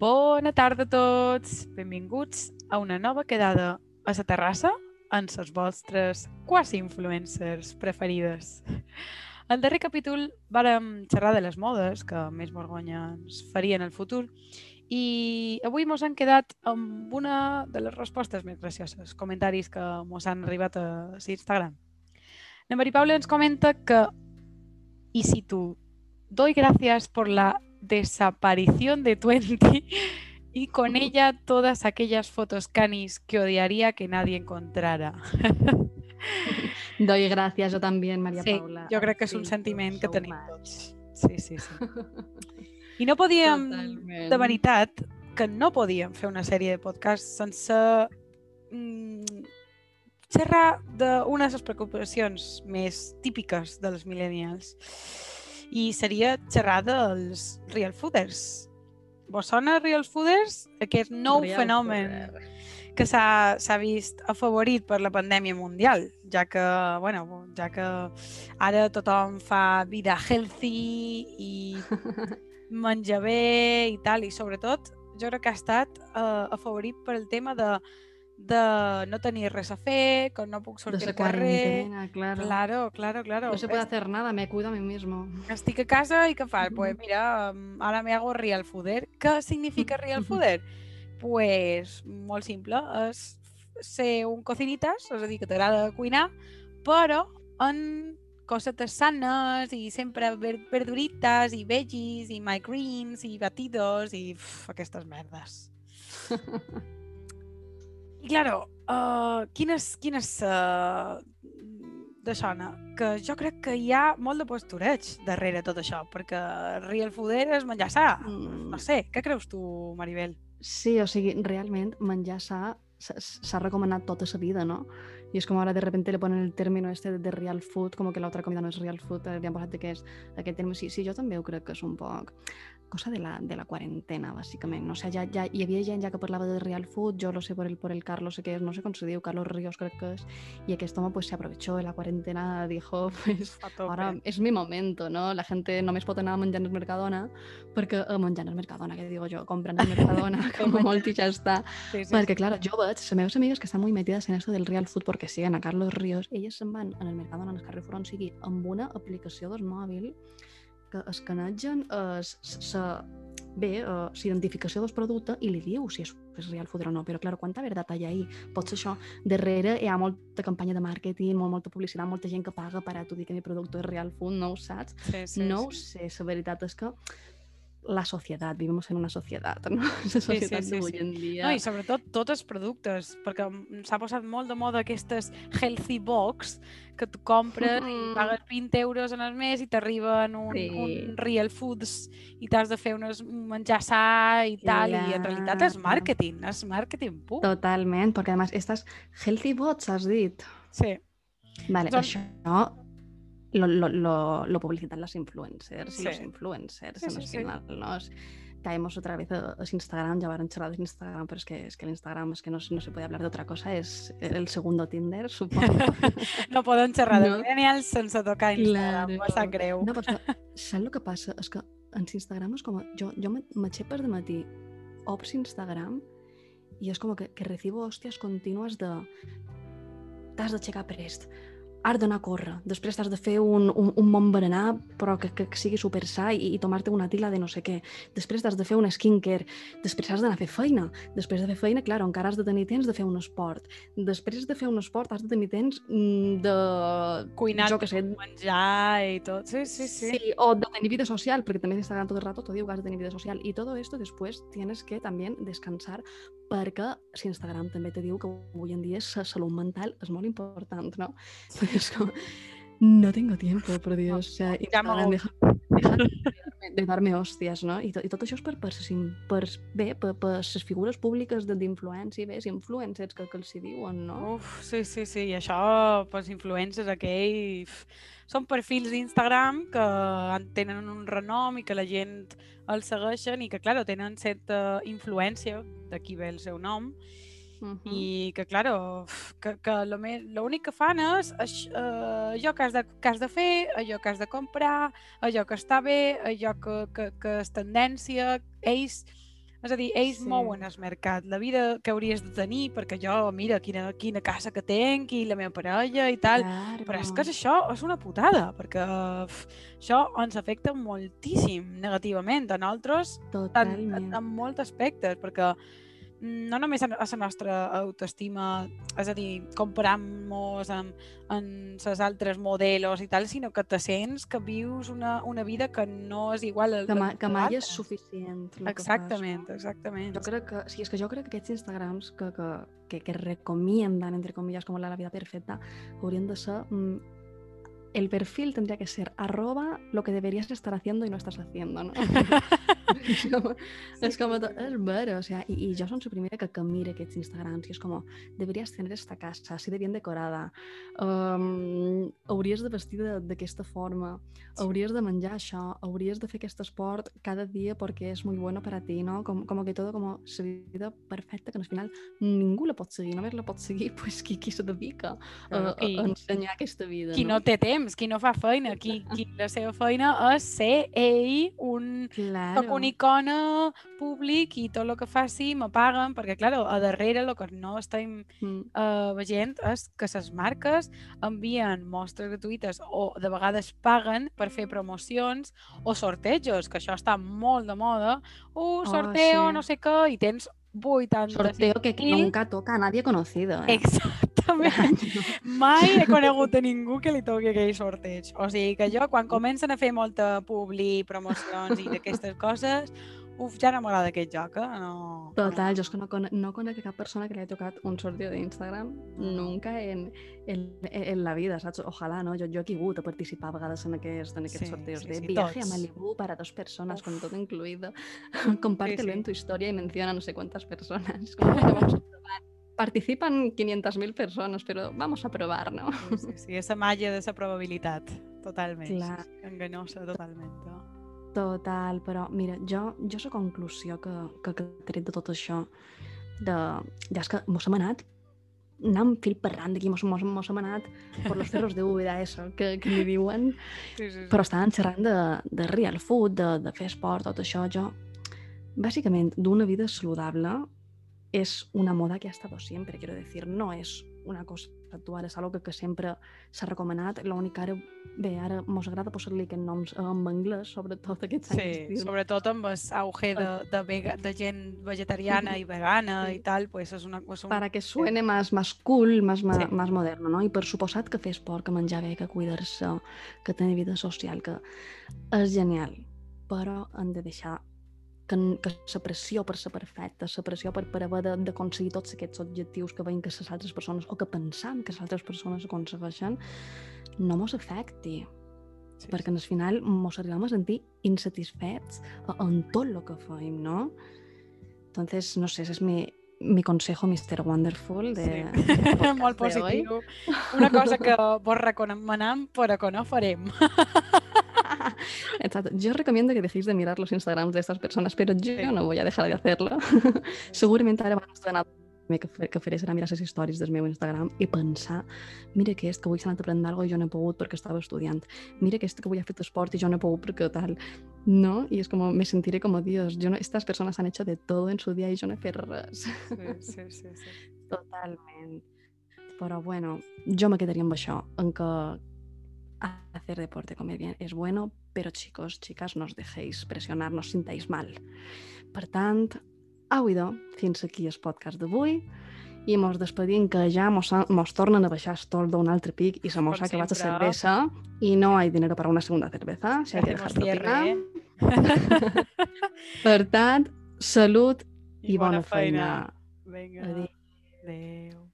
Bona tarda a tots, benvinguts a una nova quedada a la terrassa amb les vostres quasi influencers preferides. Al darrer capítol vàrem xerrar de les modes, que més vergonya ens farien el futur, i avui mos han quedat amb una de les respostes més gracioses, comentaris que mos han arribat a l'Instagram. La Mari Paula ens comenta que, si tu, doy gracias por la desaparición de Twenty y con ella todas aquellas fotos canis que odiaría que nadie encontrara. Doy gracias yo también, María sí, Paula. jo crec que és un sentiment que tenim tots. Sí, sí, sí. I no podíem, Totalment. de veritat, que no podíem fer una sèrie de podcasts sense mm, xerrar d'una de les preocupacions més típiques dels millennials. I seria xerrar dels real fooders. Vos sona Real Fooders? Aquest nou Real fenomen Fooder. que s'ha vist afavorit per la pandèmia mundial, ja que, bueno, ja que ara tothom fa vida healthy i menja bé i tal, i sobretot jo crec que ha estat uh, afavorit per el tema de, de no tenir res a fer, que no puc sortir al carrer... cuarentena, claro. Claro, claro, claro. No se puede hacer nada, me cuido a mí mismo. Estic a casa i què fas? Pues mira, mm, ara me hago real fooder. Què significa real fooder? Pues molt simple, és ser un cocinitas, és a dir, que t'agrada cuinar, però en cosetes sanes i sempre ver verduritas i veggies i microgreens i batidos i uf, aquestes merdes. I claro, uh, quines, quines uh, de sona? Que jo crec que hi ha molt de postureig darrere tot això, perquè real fooder és menjar sa. Mm, No sé, què creus tu, Maribel? Sí, o sigui, realment menjar sa s'ha- recomanat tota la vida, no? I és com ara de repente le ponen el término este de real food, com que l'altra comida no és real food, eh, li han posat que és aquest terme. Sí, sí, jo també ho crec que és un poc cosa de la, de la quarantena, bàsicament. O sigui, ja, ja, hi havia gent ja que parlava de real food, jo lo sé por el, por el Carlos, que és, no sé com se diu, Carlos Ríos crec que és, i aquest home pues, se aprovechó de la quarantena, dijo, pues, A. Ahora és mi momento, no? La gente només pot anar menjant al Mercadona perquè eh, menjant al Mercadona, que digo jo, comprant al Mercadona, com a molt i ja està. sí, sí, Perquè, clar, jo veig les meves amigues que estan molt metides en esto del real food perquè siguen a Carlos Ríos, elles se'n van en el Mercadona, en el Carrefour, on sigui, amb una aplicació del mòbil que escanegen eh, sa, bé, uh, l'identificació del producte i li diu si és, és real food o no, però clar, quanta veritat hi ha ahí? Potser això, darrere hi ha molta campanya de màrqueting, molt, molta publicitat, molta gent que paga per a tu dir que mi producte és real food, no ho saps? sí, sí, no ho sí. sé, la veritat és que la societat, vivim en una societat, no? La societat sí, d'avui sí. en dia... No, i sobretot tots els productes, perquè s'ha posat molt de moda aquestes healthy box que tu compres i Mhm. pagues 20 euros en el mes i t'arriben un, Sí. un real foods i t'has de fer unes, un menjar sa i tal, i en realitat és màrqueting, és màrqueting pur. Totalment, perquè a més, estas healthy bots, has dit? Sí, Vale, Són- això lo, lo, lo, lo publicitan las influencers Sí. los influencers Sí, en sí, el sí. final, ¿no? Es- caemos otra vez a, a Instagram, ya van charlar de Instagram, pero es que, es que el Instagram es que no, no se puede hablar de otra cosa, es el segundo Tinder, supongo. no poden xerrar de No. millennials sense tocar Instagram, Claro. em sap greu. No, però que, saps el que passa? És que en Instagram és com... Jo, jo per de matí, obres Instagram i és com que, que recibo hòsties contínues de t'has d'aixecar prest, has d'anar a córrer, després t'has de fer un, un, un bon berenar però que, que, sigui super sa i, i tomar-te una tila de no sé què, després t'has de fer un skincare, després has d'anar a fer feina, després de fer feina, clar, encara has de tenir temps de fer un esport, després de fer un esport has de tenir temps mm, de... Cuinar, jo que sé, menjar i tot. Sí, sí, sí. Sí, o de tener vida social, porque también Instagram todo el rato te digo que has de tener vida social. Y todo esto después tienes que también descansar perquè si Instagram també te diu que avui en dia la salut mental és molt important, ¿no? Entonces, como, no tengo tiempo, por Dios. O sea, Instagram, deja, deja de, darme, de darme hòsties, no? I, to, I tot això és per, per, per, bé, per, per les figures públiques de- d'influència, bé, influencers que, que els hi diuen, no? Uf, sí, sí, sí, i això, pues, influencers aquells, són perfils d'Instagram que en- tenen un renom i que la gent els segueixen i que, clar, tenen certa influència, d'aquí ve el seu nom, Uh -huh. i que, claro, que, que l'únic que fan és eh, allò que has, de, que has de fer, allò que has de comprar, allò que està bé, allò que, que, que és tendència. Ells És a dir, ells Sí. mouen el mercat, la vida que hauries de tenir, perquè jo, mira, quina, quina casa que tenc i la meva parella i tal, Claro. però és que això és una putada, perquè uf, això ens afecta moltíssim negativament a nosaltres en, en, en molts aspectes, perquè no només a la nostra autoestima, és a dir, comparant-nos amb, amb les altres modelos i tal, sinó que te sents que vius una, una vida que no és igual a que, ma, que mai és suficient. el que fas, Exactament, exactament. Jo crec que, sí, és que jo crec que aquests Instagrams que, que, que, que recomiendan, entre comillas, com la, la vida perfecta, haurien de ser... mm, el perfil tendría que ser arroba lo que deberías estar haciendo y no estás haciendo, ¿no? com, com, sí, sí. és vera, o sea, i, i jo som la primera que, que mira aquests Instagrams i és com, deberías tener esta casa así de bien decorada, um, hauries de vestir d'aquesta forma, Sí. hauries de menjar això, hauries de fer aquest esport cada dia perquè és muy bueno para ti, no? Com, com que todo como la vida perfecta que al final ningú la pot seguir, només la pot seguir pues, qui, qui se dedica a, a, a ensenyar aquesta vida, Qui no? no té temps, qui no fa feina, qui, qui la seva feina és ser ell un Claro. Soc una icona públic i tot el que faci me paguen, perquè, clar, a darrere el que no estem Mm. uh, veient és que les marques envien mostres gratuïtes o de vegades paguen per fer promocions o sortejos, que això està molt de moda. Un Oh, sorteo, sí. no sé què, i tens 80... Sorteo que, nunca toca a nadie conocido. Eh? Exactament. Mai he conegut a ningú que li toqui aquell sorteig. O sigui que jo, quan comencen a fer molta publi, promocions i d'aquestes coses, uf, ja no m'agrada aquest joc, eh? No, Total, jo és que no, conec, no conec cap persona que li hagi tocat un sorteo d'Instagram nunca en, en, en la vida, saps? Ojalà, no? Jo, jo he hagut a participar a vegades en aquests, en aquests Sí, sorteos sí, de sí, viaje tots. a Malibu para dos personas, con todo incluido. Compártelo sí. en tu historia y menciona no sé cuántas personas. Es como que vamos a probar. Participan 500.000 personas, pero vamos a probar, ¿no? Sí, sí, sí, esa malla de la probabilitat, totalment. Clar. Enganyosa, totalment. Total, però mira, jo, jo la conclusió que, que, que tret de tot això, de, ja és que mos hem anat anant fil per randa aquí, mos, mos, mos hem anat per los cerros de eso, que, que li diuen, Sí, sí, sí. però estàvem xerrant de, de real food, de, de fer esport, tot això, jo, bàsicament, d'una vida saludable és una moda que ha estat sempre, quiero decir, no és una cosa actual, és algo que, que sempre s'ha recomanat, l'únic que ara, bé, ara mos agrada posar-li aquests noms en anglès, sobretot aquests anys Sí, d'estiu. sobretot amb el auge de, de, vega, de gent vegetariana i vegana Sí. i tal, pues és una cosa... para que suene más, más cool, más, más, Sí. más moderno, no? I per suposat que fer esport, que menjar bé, que cuidar-se, que tenir vida social, que és genial, però han de deixar que, que la pressió per ser perfecta, la pressió per, per haver d'aconseguir tots aquests objectius que veiem que les altres persones, o que pensam que les altres persones aconsegueixen, no mos afecti, Sí, perquè al final mos arribem a sentir insatisfets en tot el que fem, no? Entonces, no sé, es mi, mi consejo, Mr. Wonderful, de, Sí. Molt positiu. Una cosa que vos recomanem, però que no farem. Exacto. Yo recomiendo que dejéis de mirar los Instagrams de estas personas, pero yo no voy a dejar de hacerlo. Segurament ara abans d'anar que, que faré serà mirar les històries del meu Instagram i pensar, mira aquest que avui s'ha anat a prendre alguna i jo no he pogut perquè estava estudiant. Mira aquest que avui ha fet esport i jo no he pogut perquè tal. No? I és com, me sentiré como Dios. Yo no, estas personas han hecho de todo en su día y yo no he fet res. Sí, sí, sí. sí. Totalment. Però bueno, jo me quedaria amb això, en que hacer deporte, comer bien, es bueno, pero chicos, chicas, no os dejéis presionar, no os sintáis mal. Per tant, au idò, fins aquí el podcast d'avui i mos despedim que ja mos, ha- mos tornen a baixar el tol d'un altre pic i se mos ha acabat la cervesa i no hay dinero para una segunda cerveza, si hay que dejar eh? Per tant, salut i, I bona, bona feina. feina. Vinga. Adéu. Adéu.